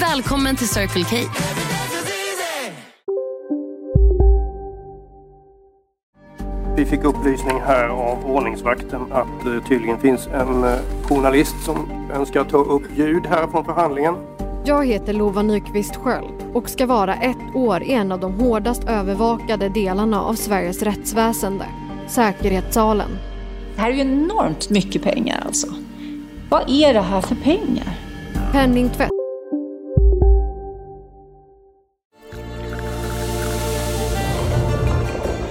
Välkommen till Circle K. Vi fick upplysning här av ordningsvakten att det tydligen finns en eh, journalist som önskar ta upp ljud här från förhandlingen. Jag heter Lova Nyqvist Sköld och ska vara ett år i en av de hårdast övervakade delarna av Sveriges rättsväsende, säkerhetssalen. Det här är ju enormt mycket pengar alltså. Vad är det här för pengar? Penningtvätt,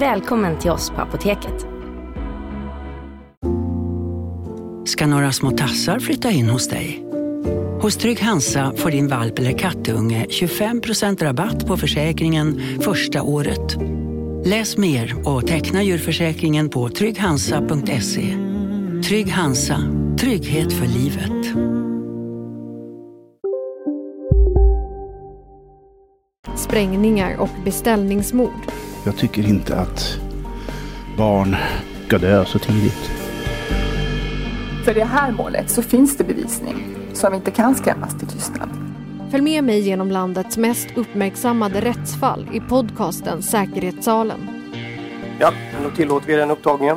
Välkommen till oss på Apoteket. ska några små tassar flytta in hos dig. Hos Trygg Hansa får din valp eller kattunge 25% rabatt på försäkringen första året. Läs mer och teckna djurförsäkringen på trygghansa.se. Trygg Hansa, trygghet för livet. sprängningar och beställningsmord. Jag tycker inte att barn ska dö så tidigt. För det här målet så finns det bevisning som inte kan skrämmas till tystnad. Följ med mig genom landets mest uppmärksammade rättsfall i podcasten Säkerhetssalen. Ja, då tillåter vi den upptagningen.